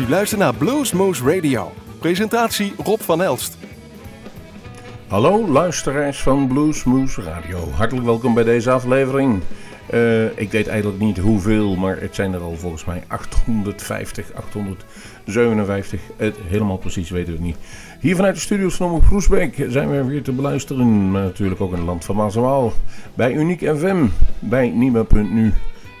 U luistert naar Bluesmoose Radio. Presentatie Rob van Elst. Hallo luisteraars van Bluesmoose Radio. Hartelijk welkom bij deze aflevering. Uh, ik weet eigenlijk niet hoeveel, maar het zijn er al volgens mij 850, 857. Het helemaal precies weten we het niet. Hier vanuit de studios van Omroep zijn we weer te beluisteren. Maar natuurlijk ook in het land van Maas Bij Uniek FM, bij Nima.nu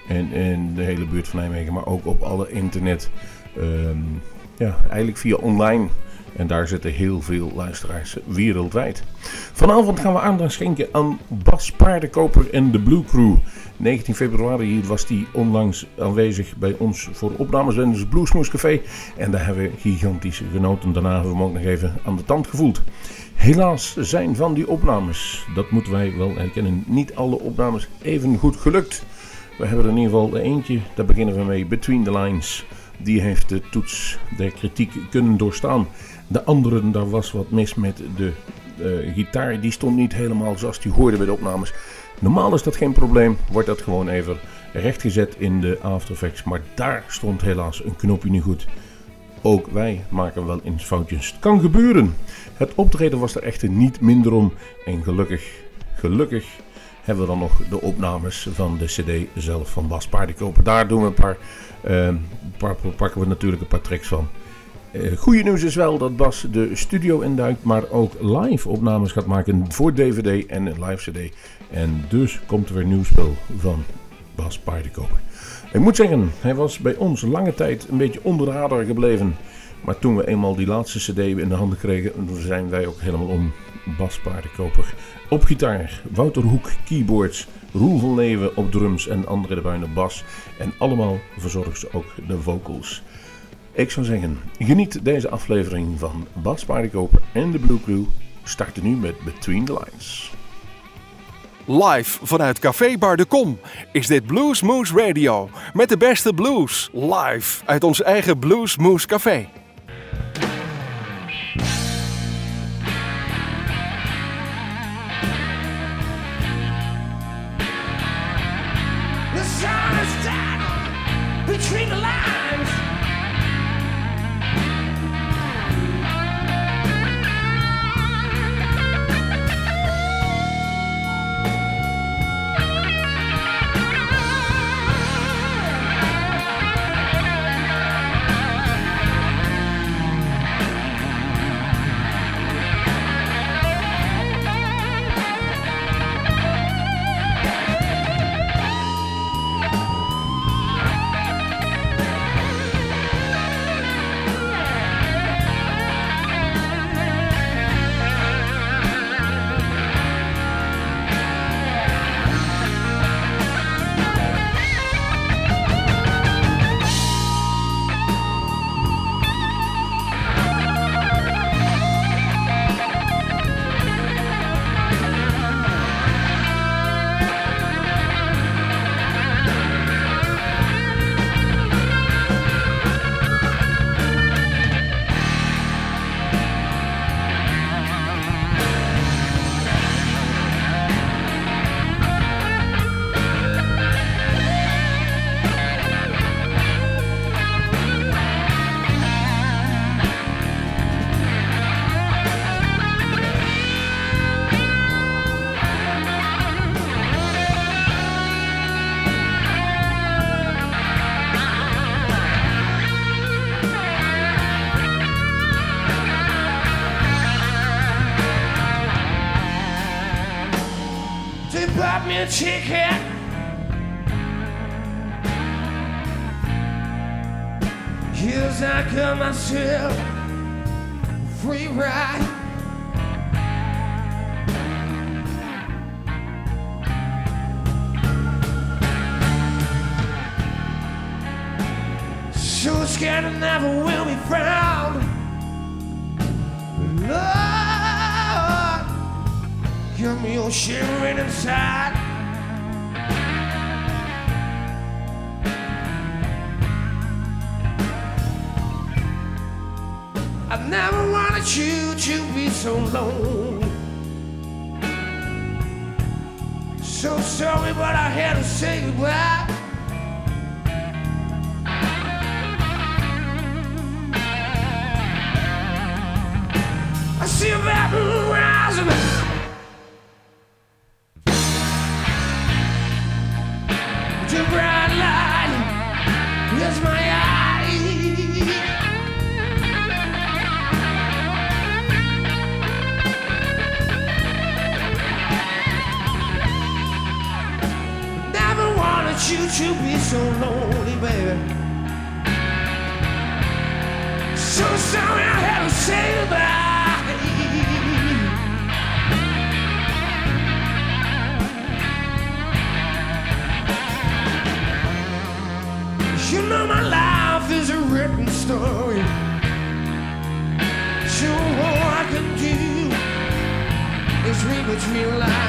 en in de hele buurt van Nijmegen. Maar ook op alle internet. Um, ja, eigenlijk via online. En daar zitten heel veel luisteraars wereldwijd. Vanavond gaan we aandacht schenken aan Bas Paardenkoper en de Blue Crew. 19 februari was hij onlangs aanwezig bij ons voor opnames in het Bluesmoes Café. En daar hebben we gigantisch genoten. Daarna hebben we hem ook nog even aan de tand gevoeld. Helaas zijn van die opnames, dat moeten wij wel herkennen, niet alle opnames even goed gelukt. We hebben er in ieder geval eentje, daar beginnen we mee, Between the Lines. Die heeft de toets der kritiek kunnen doorstaan. De anderen, daar was wat mis met de uh, gitaar. Die stond niet helemaal zoals die hoorde bij de opnames. Normaal is dat geen probleem. Wordt dat gewoon even rechtgezet in de After Effects. Maar daar stond helaas een knopje niet goed. Ook wij maken wel eens foutjes. Het kan gebeuren. Het optreden was er echter niet minder om. En gelukkig, gelukkig hebben we dan nog de opnames van de CD zelf van Bas Paardenkoper. Daar doen we een paar, uh, paar, pakken we natuurlijk een paar tracks van. Uh, goede nieuws is wel dat Bas de studio induikt, maar ook live opnames gaat maken voor DVD en een live CD. En dus komt er weer nieuw spel van Bas Paardenkoper. Ik moet zeggen, hij was bij ons lange tijd een beetje onder de radar gebleven. Maar toen we eenmaal die laatste CD in de handen kregen, zijn wij ook helemaal om Bas Paardenkoper. Op gitaar, Wouter Hoek keyboards, Roel van Leeuwen op drums en andere de Buinen bas. En allemaal verzorgt ze ook de vocals. Ik zou zeggen, geniet deze aflevering van Bas Paardenkoper en de Blue Crew. Starten nu met Between the Lines. Live vanuit Café Bar de Kom is dit Blues Moose Radio. Met de beste blues. Live uit ons eigen Blues Moose Café. Read between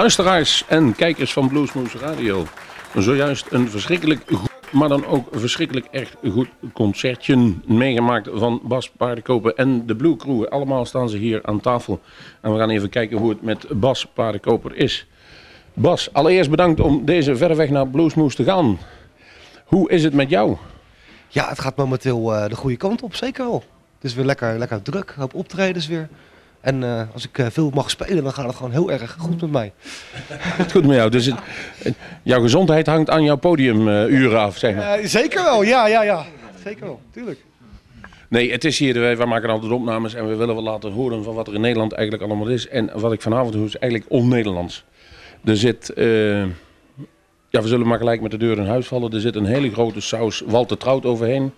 Luisteraars en kijkers van Bluesmoose Radio. Zojuist een verschrikkelijk goed, maar dan ook verschrikkelijk echt goed concertje meegemaakt van Bas Paardenkoper en de Blue Crew. Allemaal staan ze hier aan tafel. En we gaan even kijken hoe het met Bas Paardenkoper is. Bas, allereerst bedankt om deze verre weg naar Bluesmoose te gaan. Hoe is het met jou? Ja, het gaat momenteel eh, de goede kant op, zeker wel. Het is weer lekker, lekker druk, hoop optredens weer. En eh, als ik eh, veel mag spelen, dan gaat het gewoon heel erg goed met mij. Het goed met jou. Dus het- jouw gezondheid hangt aan jouw podiumuren af, zeg maar. Eh, zeker wel, ja, ja, ja. Zeker wel, tuurlijk. Nee, het is hier, wij, wij maken altijd opnames en we willen wel laten horen van wat er in Nederland eigenlijk allemaal is. En wat ik vanavond doe is eigenlijk on-Nederlands. Er zit, eh, ja we zullen maar gelijk met de deur in huis vallen, er zit een hele grote saus Walter Trout overheen.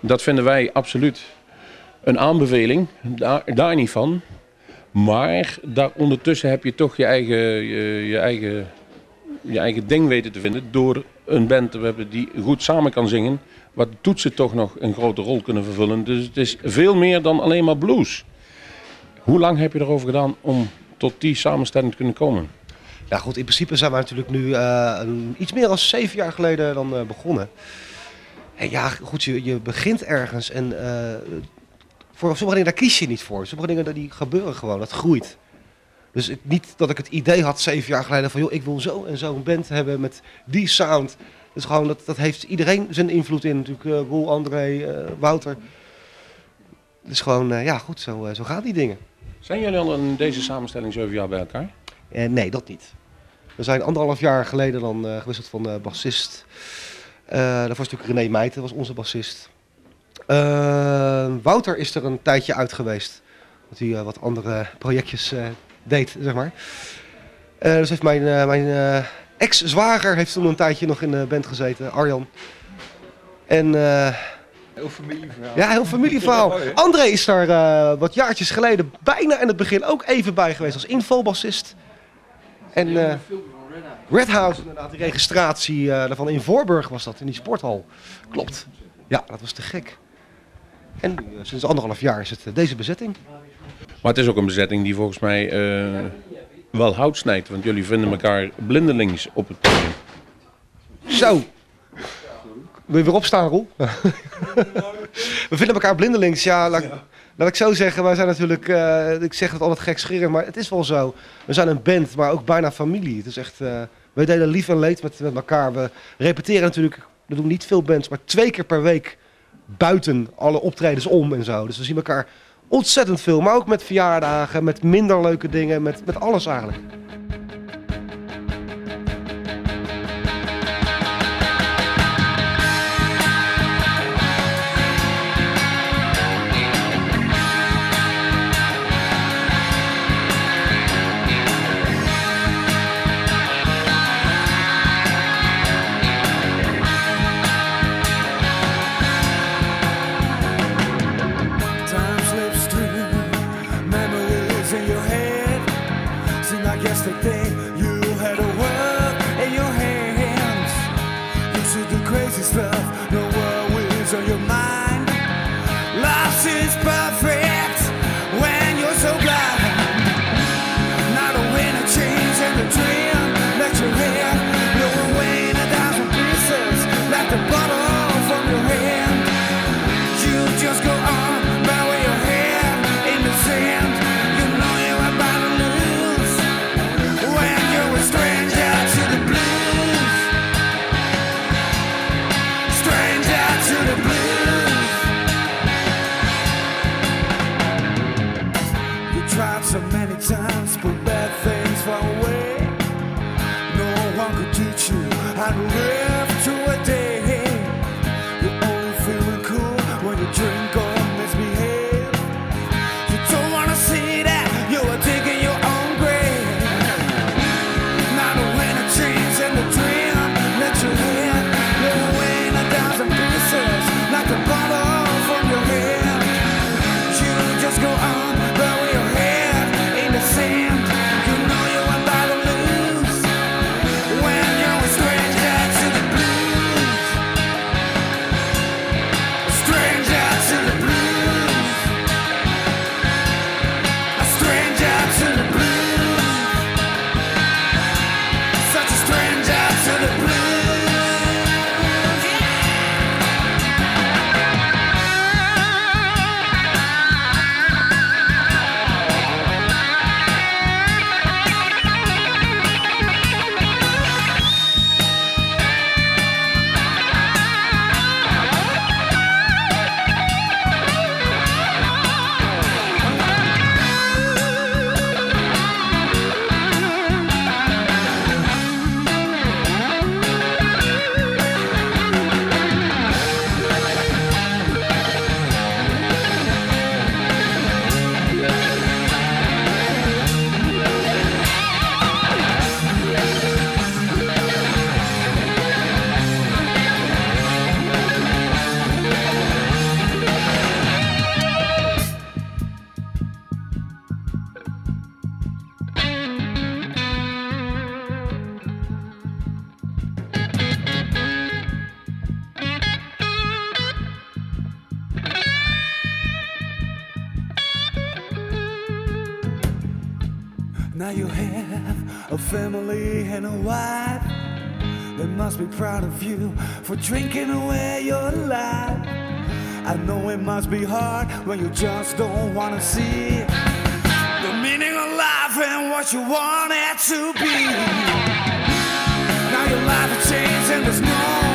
Dat vinden wij absoluut een aanbeveling, daar, daar niet van. Maar daar ondertussen heb je toch je eigen, je, eigen, je eigen ding weten te vinden door een band te hebben die goed samen kan zingen. Waar de toetsen toch nog een grote rol kunnen vervullen. Dus het is veel meer dan alleen maar blues. Hoe lang heb je erover gedaan om tot die samenstelling te kunnen komen? Ja goed, in principe zijn we natuurlijk nu eh, iets meer dan zeven jaar geleden dan eh, begonnen. En ja, goed, je, je begint ergens en eh, voor sommige dingen daar kies je niet voor. Sommige dingen die gebeuren gewoon, dat groeit. Dus het, niet dat ik het idee had zeven jaar geleden van joh, ik wil zo en zo een band hebben met die sound. Dus gewoon, dat, dat heeft iedereen zijn invloed in natuurlijk. eh Roel, André, eh, Wouter. Dus gewoon, eh, ja goed, zo, zo gaan die dingen. Zijn jullie al in deze samenstelling zeven jaar bij elkaar? Nee, dat niet. We zijn anderhalf jaar geleden dan gewisseld van bassist. Daarvoor was natuurlijk René Meijten, was onze bassist. Eh, Wouter is er een tijdje uit geweest. Dat hij eh, wat andere projectjes eh, deed, zeg maar. Eh, dus heeft mijn, mijn ex-zwager heeft toen een tijdje nog in de band gezeten, Arjan. En Heel familieverhaal. ja, heel familieverhaal. André is daar wat jaartjes geleden bijna in het begin ook even bij geweest als invalbassist. En eh, Red House, inderdaad, die registratie daarvan in Voorburg was dat, in die sporthal. Klopt. Ja, dat was te gek. En nu, eh, sinds anderhalf jaar is het eh, deze bezetting. Maar het is ook een bezetting die volgens mij eh, wel hout snijdt. Want jullie vinden elkaar blindelings op het podium. Zo. Wil je weer opstaan, Roel? We vinden elkaar blindelings. Ja, laat, laat ik zo zeggen. Wij zijn natuurlijk, eh, ik zeg het altijd gekscherend, maar het is wel zo. We zijn een band, maar ook bijna familie. Het is echt, eh wij delen lief en leed met, met elkaar. We repeteren natuurlijk, we doen niet veel bands, maar twee keer per week buiten alle optredens om en zo. Dus we zien elkaar ontzettend veel, maar ook met verjaardagen, met minder leuke dingen, met, met alles eigenlijk. Family and a wife. They must be proud of you for drinking away your life. I know it must be hard when you just don't want to see the meaning of life and what you want it to be. Now your life has changed and there's no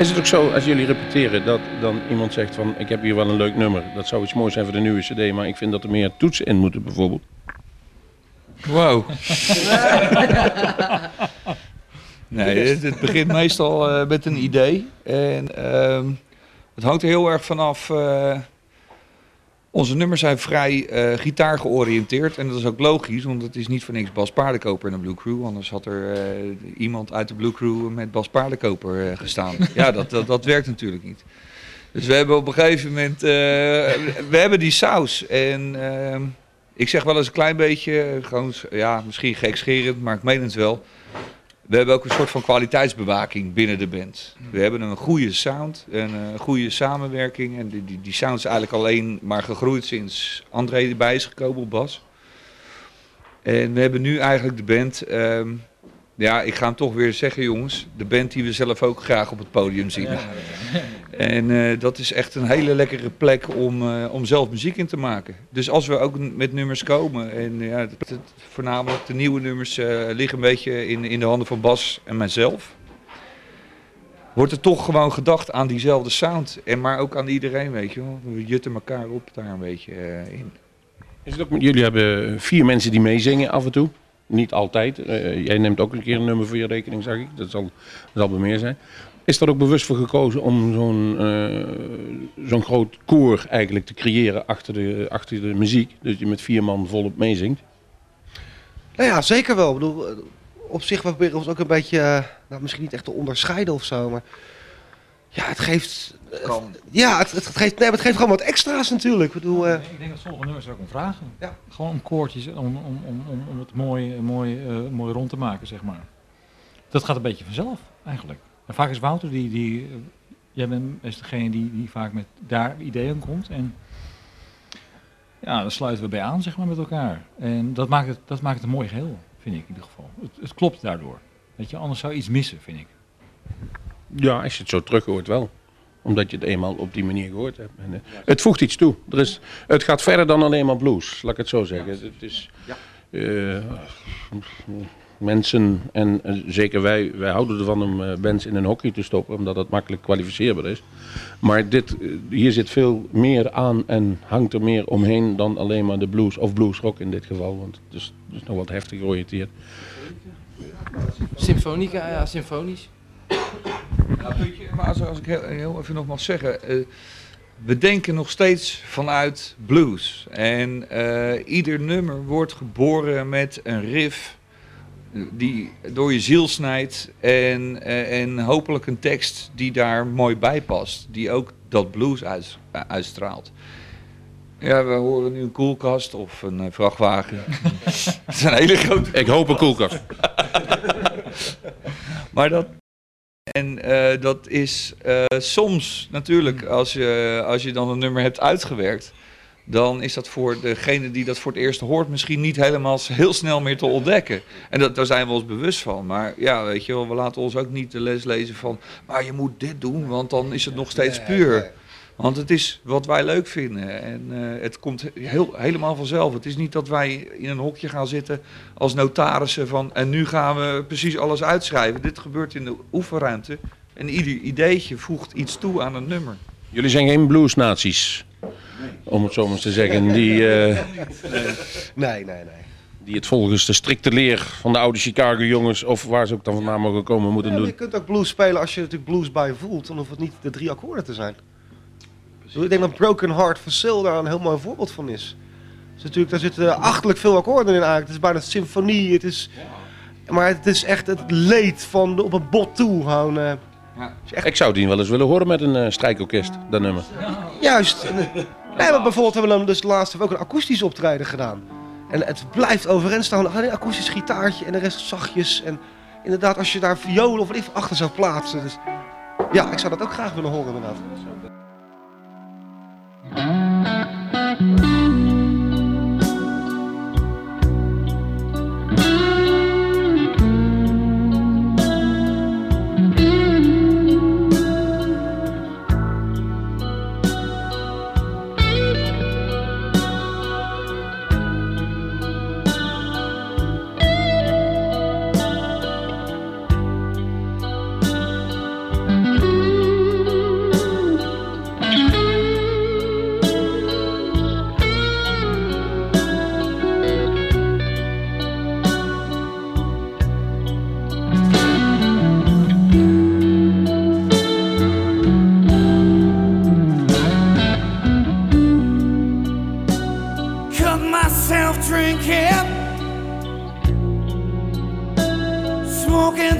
Is het ook zo, als jullie repeteren, dat dan iemand zegt van... ik heb hier wel een leuk nummer, dat zou iets moois zijn voor de nieuwe cd... maar ik vind dat er meer toetsen in moeten bijvoorbeeld. Wow. nee, het, het begint meestal eh, met een idee. En ehm, het hangt er heel erg vanaf. eh onze nummers zijn vrij eh gitaar georiënteerd. En dat is ook logisch, want het is niet voor niks Bas Paardenkoper in de Blue Crew. Anders had er eh, iemand uit de Blue Crew met Bas Paardenkoper eh, gestaan. ja, dat, dat, dat werkt natuurlijk niet. Dus we hebben op een gegeven moment, we hebben die saus. En ehm, ik zeg wel eens een klein beetje, gewoon, ja, misschien gekscherend, maar ik meen het wel. We hebben ook een soort van kwaliteitsbewaking binnen de band. We hebben een goede sound, en een goede samenwerking. En die, die, die sound is eigenlijk alleen maar gegroeid sinds André erbij is gekomen op bas. En we hebben nu eigenlijk de band, ehm, ja, ik ga hem toch weer zeggen jongens, de band die we zelf ook graag op het podium zien. En eh, dat is echt een hele lekkere plek om, eh, om zelf muziek in te maken. Dus als we ook met nummers komen, en ja, het, voornamelijk de nieuwe nummers eh, liggen een beetje in, in de handen van Bas en mijzelf. Wordt er toch gewoon gedacht aan diezelfde sound. En maar ook aan iedereen, weet je wel. We jutten elkaar op daar een beetje in. Is het ook, jullie hebben vier mensen die meezingen af en toe. Niet altijd. Jij neemt ook een keer een nummer voor je rekening, zag ik. Dat zal, dat zal meer zijn. Is er ook bewust voor gekozen om zo'n eh, zo'n groot koor eigenlijk te creëren achter de, achter de muziek? Dat je met vier man volop meezingt? Nou ja, zeker wel. Ik bedoel, eh, op zich we proberen ons ook een beetje, eh, nou, misschien niet echt te onderscheiden of zo, maar ja, het geeft, ja, het, het, geeft, nee, maar het geeft gewoon wat extra's natuurlijk. Ik bedoel, eh, Ik denk dat sommige nummers er ook om vragen. Ja. Gewoon om koortjes, om, om, om, om, om het mooi, mooi, eh, mooi rond te maken, zeg maar. Dat gaat een beetje vanzelf, eigenlijk. En vaak is Wouter, die, die, eh, jij bent is degene die, die vaak met daar ideeën komt. En ja, daar sluiten we bij aan, zeg maar, met elkaar. En dat maakt het, dat maakt het een mooi geheel, vind ik in ieder geval. Het, het klopt daardoor. Weet je, anders zou je iets missen, vind ik. Ja, als je het zo terug hoort wel. Omdat je het eenmaal op die manier gehoord hebt. En, eh, het voegt iets toe. Er is, het gaat verder dan alleen maar blues, laat ik het zo zeggen. Het is, eh, mensen, en eh, zeker wij, wij houden ervan om eh, bands in een hockey te stoppen, omdat het makkelijk kwalificeerbaar is. Maar dit, eh, hier zit veel meer aan en hangt er meer omheen dan alleen maar de blues, of bluesrock in dit geval. Want het is, het is nog wat heftig georiënteerd. Symfonica, ja, symfonisch. Ja, maar als, als ik heel, heel even nog mag zeggen. eh, we denken nog steeds vanuit blues. En eh, ieder nummer wordt geboren met een riff eh, die door je ziel snijdt. En, eh, en hopelijk een tekst die daar mooi bij past. Die ook dat blues uit, eh, uitstraalt. Ja, we horen nu een koelkast of een eh, vrachtwagen. Het is een hele grote Ik hoop een koelkast. maar dat. En dat is soms natuurlijk, als je, als je dan een nummer hebt uitgewerkt, dan is dat voor degene die dat voor het eerst hoort misschien niet helemaal heel snel meer te ontdekken. En dat, daar zijn we ons bewust van. Maar ja, weet je wel, we laten ons ook niet de les lezen van, maar je moet dit doen, want dan is het nog steeds puur. Want het is wat wij leuk vinden. En eh, het komt heel, helemaal vanzelf. Het is niet dat wij in een hokje gaan zitten als notarissen van... en nu gaan we precies alles uitschrijven. Dit gebeurt in de oefenruimte. En ieder ideetje voegt iets toe aan een nummer. Jullie zijn geen bluesnaties, om het zo maar eens te zeggen, die, eh, nee, nee, nee. die het volgens de strikte leer van de oude Chicago jongens, of waar ze ook dan vandaan mogen komen, moeten Ja, doen. je kunt ook blues spelen als je natuurlijk blues bij voelt, dan hoeft het niet de drie akkoorden te zijn. Ik denk dat Broken Heart van Sil daar een heel mooi voorbeeld van is. Dus natuurlijk, daar zitten achterlijk veel akkoorden in eigenlijk. Het is bijna een symfonie, het is... Maar het is echt het leed van op een bot toe. Gewoon, eh, Ik zou die wel eens willen horen met een eh, strijkorkest, dat nummer. juist. En, Nee, maar bijvoorbeeld hebben we dan dus laatst hebben we ook een akoestisch optreden gedaan. En het blijft overeind staan. Alleen een akoestisch gitaartje en de rest zachtjes. En inderdaad, als je daar violen of wat even achter zou plaatsen. Dus, ja, ik zou dat ook graag willen horen inderdaad.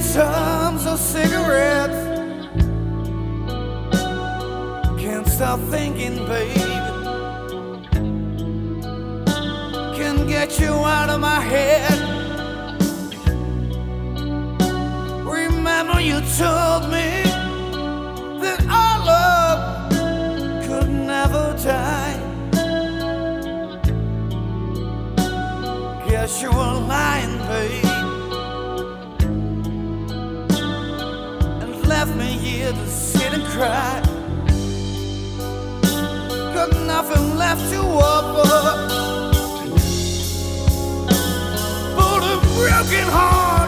tums of cigarettes. Can't stop thinking, baby. Can get you out of my head. Remember, you told me that our love could never die. Guess you were lying, baby. left me here to sit and cry. Got nothing left to offer but a broken heart.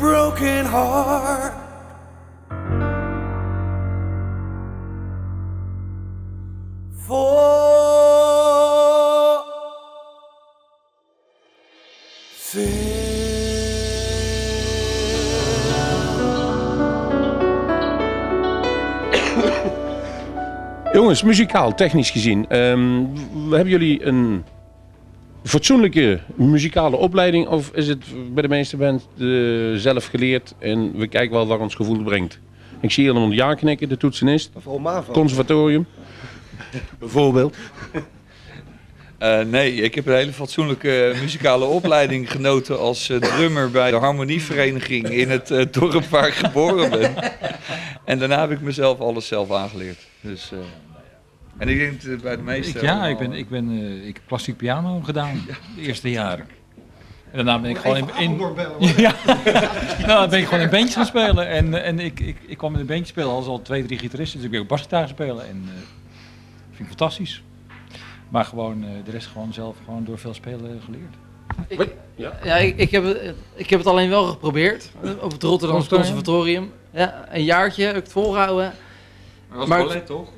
Working hard. For Jongens, muzikaal, technisch gezien. w- hebben jullie een fatsoenlijke muzikale opleiding? Of is het bij de meeste bands eh, zelf geleerd en we kijken wel waar ons gevoel brengt? Ik zie hier iemand ja knikken, de toetsenist. Conservatorium. Bijvoorbeeld. Eh, nee, ik heb een hele fatsoenlijke muzikale opleiding genoten als eh, drummer bij de harmonievereniging in het eh, dorp waar ik geboren ben. En daarna heb ik mezelf alles zelf aangeleerd. Dus, eh, en ik denk dat bij de meeste... Ik, ja, ik, ben, ik, ben, eh, ik heb klassiek piano gedaan de eerste jaren. En daarna ben ik gewoon in, in, ja, nou, dan ben ik gewoon in bandjes gaan spelen. En, en ik, ik, ik kwam in een bandje spelen als al twee, drie gitaristen. Dus ik ben ook basgitaar spelen. En eh vind ik fantastisch. Maar gewoon eh, de rest gewoon zelf gewoon door veel spelen geleerd. Ja, ik, ik, heb, het- ik heb het alleen wel geprobeerd. Op het Rotterdamse Conservatorium? Conservatorium. Ja, een jaartje heb ik het volgehouden. Dat was Maar- ballet, toch?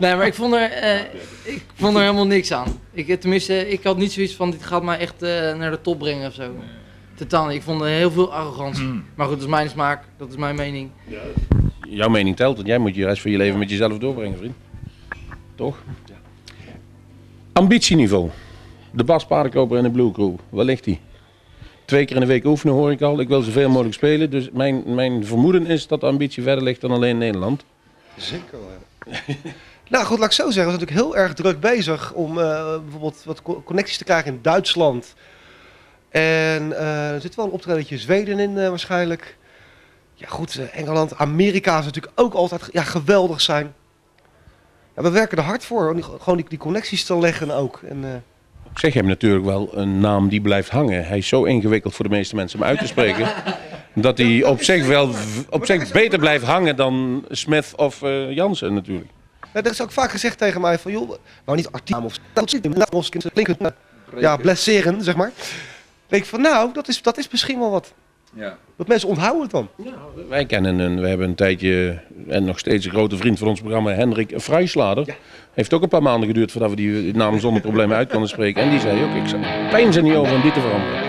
Nee, maar ik vond er, eh, ik vond er helemaal niks aan. Ik, eh, tenminste, ik had niet zoiets van, dit gaat mij echt eh, naar de top brengen of zo. Totaal. Ik vond er heel veel arrogantie. Mm. Maar goed, dat is mijn smaak. Dat is mijn mening. Jouw mening telt, want jij moet je rest van je leven met jezelf doorbrengen, vriend. Toch? Ambitieniveau. De Bas Paardenkoper en de Blue Crew, waar ligt die? Twee keer in de week oefenen hoor ik al. Ik wil zoveel mogelijk spelen. Dus mijn, mijn vermoeden is dat de ambitie verder ligt dan alleen Nederland. Zeker wel, nou goed, laat ik zo zeggen. We zijn natuurlijk heel erg druk bezig om eh, bijvoorbeeld wat co- connecties te krijgen in Duitsland. En eh, er zit wel een optredentje Zweden in eh, waarschijnlijk. Ja goed, Engeland, Amerika is natuurlijk ook altijd ja, geweldig zijn. Ja, we werken er hard voor, om gewoon die, die connecties te leggen ook. En, Ik zeg, je hebt natuurlijk wel een naam die blijft hangen. Hij is zo ingewikkeld voor de meeste mensen om uit te spreken. dat hij op zich wel op zich beter blijft hangen dan Smith of eh, Jansen natuurlijk. Ja, er is ook vaak gezegd tegen mij van, joh, nou niet artikel of dat klinken, ja, blesseren, zeg maar. denk ik van, nou, dat is, dat is misschien wel wat. Ja. Dat mensen onthouden het dan. Wij kennen een, we hebben een tijdje, en nog steeds een grote vriend van ons programma, Hendrik Vrijslader. Heeft ook een paar maanden geduurd voordat we die naam zonder problemen uit konden spreken. En die zei ook, ik zou pijn zijn niet over om die te veranderen.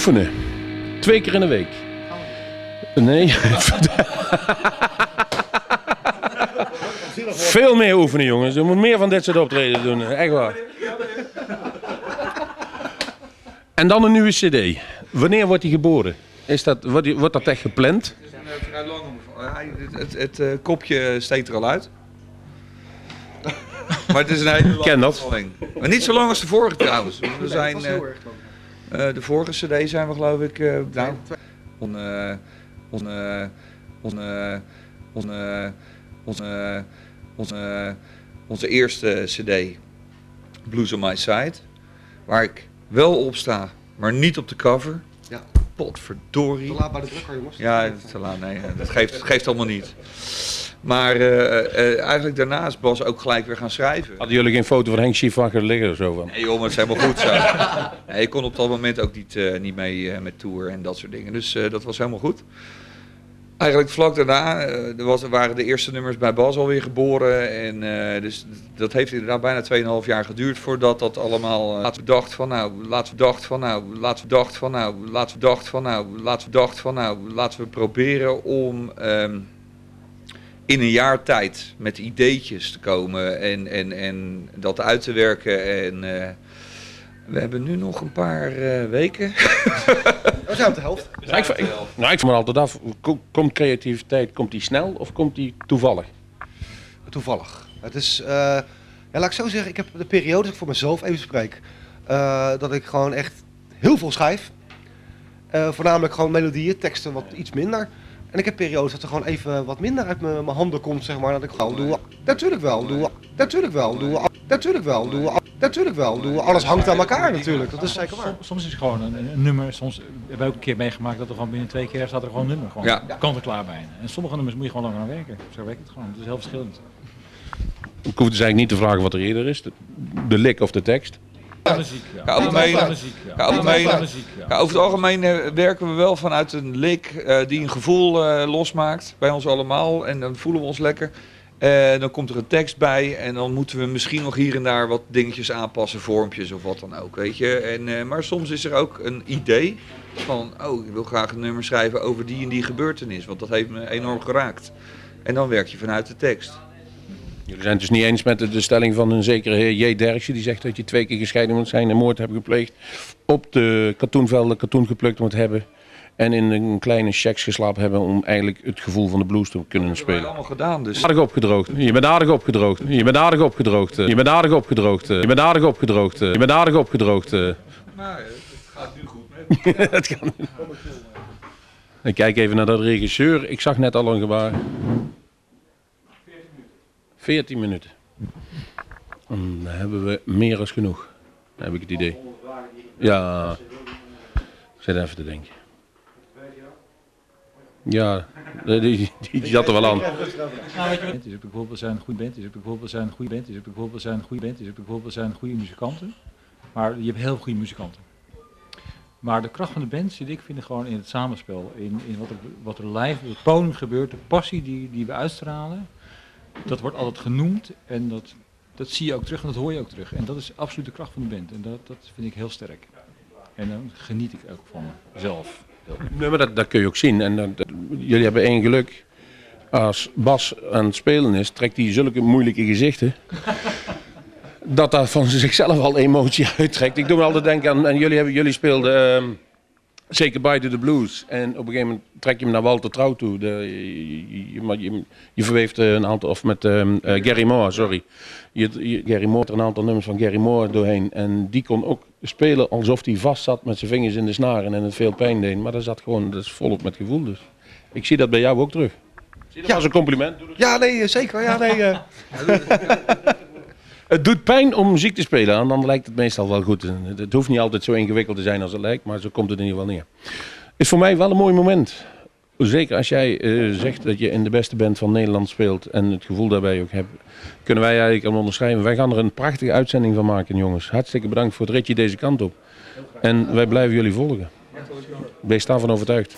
Oefenen. Twee keer in de week. Nee. Veel meer oefenen, jongens. Je moet meer van dit soort optreden doen. Echt waar. En dan een nieuwe cd. Wanneer wordt die geboren? Is dat, wordt, die- wordt dat echt gepland? Het, het, het, eh, kopje steekt er al uit. maar het is een hele lange Ken dat. bevalling. Maar niet zo lang als de vorige trouwens. We zijn, eh, de vorige cd zijn we geloof ik... eh nou, on, eh, on, eh, on, eh, on, eh, on, eh, on, eh, onze eerste cd, Blues on My Side. Waar ik wel op sta, maar niet op de cover. Ja. Potverdorie. Te laat bij de drukker, jongens. Ja, te laat. Nee, eh, dat geeft, geeft allemaal niet. Maar eh, eh, eigenlijk daarna is Bas ook gelijk weer gaan schrijven. Hadden jullie geen foto van Henk Schiefacher liggen of zo van? Nee joh, maar het is helemaal goed zo. Nee, ik kon op dat moment ook niet, eh, niet mee eh, met tour en dat soort dingen. Dus eh, dat was helemaal goed. Eigenlijk vlak daarna eh, er was, waren de eerste nummers bij Bas alweer geboren. En, eh, dus dat heeft inderdaad bijna 2,5 jaar geduurd voordat dat allemaal... eh, laten we dacht van nou, laten we dacht van nou, laten we dacht van nou, laten we dacht van nou, laten we dacht van nou, laten we proberen om... ehm, in een jaar tijd met ideetjes te komen en, en, en dat uit te werken. En eh, we hebben nu nog een paar eh, weken. We zijn op de helft. Nou, ik, ik, nou, ik vraag me altijd af, ko- komt creativiteit, komt die snel of komt die toevallig? Toevallig. Het is, eh, ja, laat ik zo zeggen, ik heb de periode, als ik voor mezelf even spreek, eh, dat ik gewoon echt heel veel schrijf. Eh, voornamelijk gewoon melodieën, teksten wat iets minder. En ik heb periodes dat er gewoon even wat minder uit mijn mijn handen komt, zeg maar. Dat ik gewoon doe, natuurlijk wel, doe, natuurlijk wel, doe, natuurlijk wel, doe, natuurlijk wel, doe. Alles hangt aan elkaar natuurlijk, dat is zeker waar. Soms, is het gewoon een, een nummer. Soms hebben we ook een keer meegemaakt dat er gewoon binnen twee keer staat er gewoon een nummer. Gewoon Ja. kant en klaar bijna. En sommige nummers moet je gewoon langer aan werken. Zo werkt het gewoon. Het is heel verschillend. Ik hoef dus eigenlijk niet te vragen wat er eerder is, de, de lik of de tekst. Over het algemeen eh, werken we wel vanuit een lik eh, die een gevoel eh, losmaakt bij ons allemaal. En dan voelen we ons lekker. Eh, dan komt er een tekst bij en dan moeten we misschien nog hier en daar wat dingetjes aanpassen, vormpjes of wat dan ook, weet je. En, maar soms is er ook een idee van, oh, ik wil graag een nummer schrijven over die en die gebeurtenis, want dat heeft me enorm geraakt. En dan werk je vanuit de tekst. Jullie zijn het dus niet eens met de, de stelling van een zekere heer J. Derksen, die zegt dat je twee keer gescheiden moet zijn en moord hebben gepleegd. Op de katoenvelden katoen geplukt moet hebben. En in een kleine checks geslapen hebben om eigenlijk het gevoel van de blues te kunnen Dat spelen. allemaal gedaan, dus Aardig opgedroogd. Je bent aardig opgedroogd. Je bent aardig opgedroogd. Je bent aardig opgedroogd. Je bent aardig opgedroogd. Je bent aardig opgedroogd. nou, het gaat nu goed met. Het kan. Ik kijk even naar dat regisseur. Ik zag net al een gebaar. 14 minuten. En dan hebben we meer als genoeg. heb ik het idee. Ja, ik zit even te denken. Ja, die, die, zat er wel aan. Is bijvoorbeeld we zijn een goede band, is bijvoorbeeld we zijn goede band, is bijvoorbeeld we zijn een goede band, is bijvoorbeeld we zijn goede muzikanten. Maar je hebt heel goede muzikanten. Maar de kracht van de band zit ik vind gewoon in het samenspel, in, in wat, er, wat er live op het podium gebeurt, de passie die, die we uitstralen. Dat wordt altijd genoemd en dat, dat zie je ook terug en dat hoor je ook terug. En dat is absoluut de kracht van de band en dat, dat vind ik heel sterk. En dan geniet ik ook van zelf. Nee, maar dat, dat kun je ook zien. En jullie hebben één geluk. Als Bas aan het spelen is, trekt hij zulke moeilijke gezichten. dat dat van zichzelf al emotie uittrekt. Ik doe me altijd denken aan, en jullie, hebben, jullie speelden ehm Say Goodbye to the Blues. En op een gegeven moment trek je hem naar Walter Trouw toe. De, je, je, je, je verweeft eh, een aantal, of met ehm, eh, Gary Moore, sorry. Je, je- Gary Moore, er een aantal nummers van Gary Moore doorheen. En die kon ook spelen alsof hij vast zat met zijn vingers in de snaren en het veel pijn deed. Maar dat zat gewoon, dat is volop met gevoel dus. Ik zie dat bij jou ook terug. Zie je dat als een compliment? Ja, nee, eh, zeker. Ja, nee, eh. Het doet pijn om muziek te spelen en dan lijkt het meestal wel goed. Het hoeft niet altijd zo ingewikkeld te zijn als het lijkt, maar zo komt het in ieder geval neer. Is voor mij wel een mooi moment. Zeker als jij eh, zegt dat je in de beste band van Nederland speelt en het gevoel daarbij ook hebt, kunnen wij eigenlijk aan onderschrijven. Wij gaan er een prachtige uitzending van maken, jongens. Hartstikke bedankt voor het ritje deze kant op. En wij blijven jullie volgen. Wees daarvan overtuigd.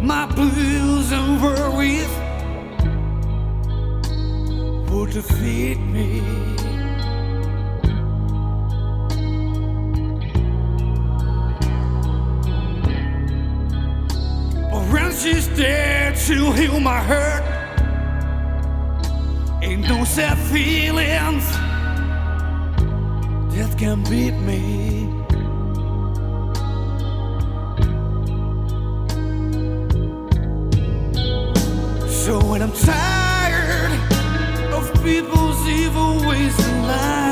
My blues and worries would defeat me. When she's there to heal my hurt, ain't no sad feelings that can beat me. So when I'm tired of people's evil ways and lies,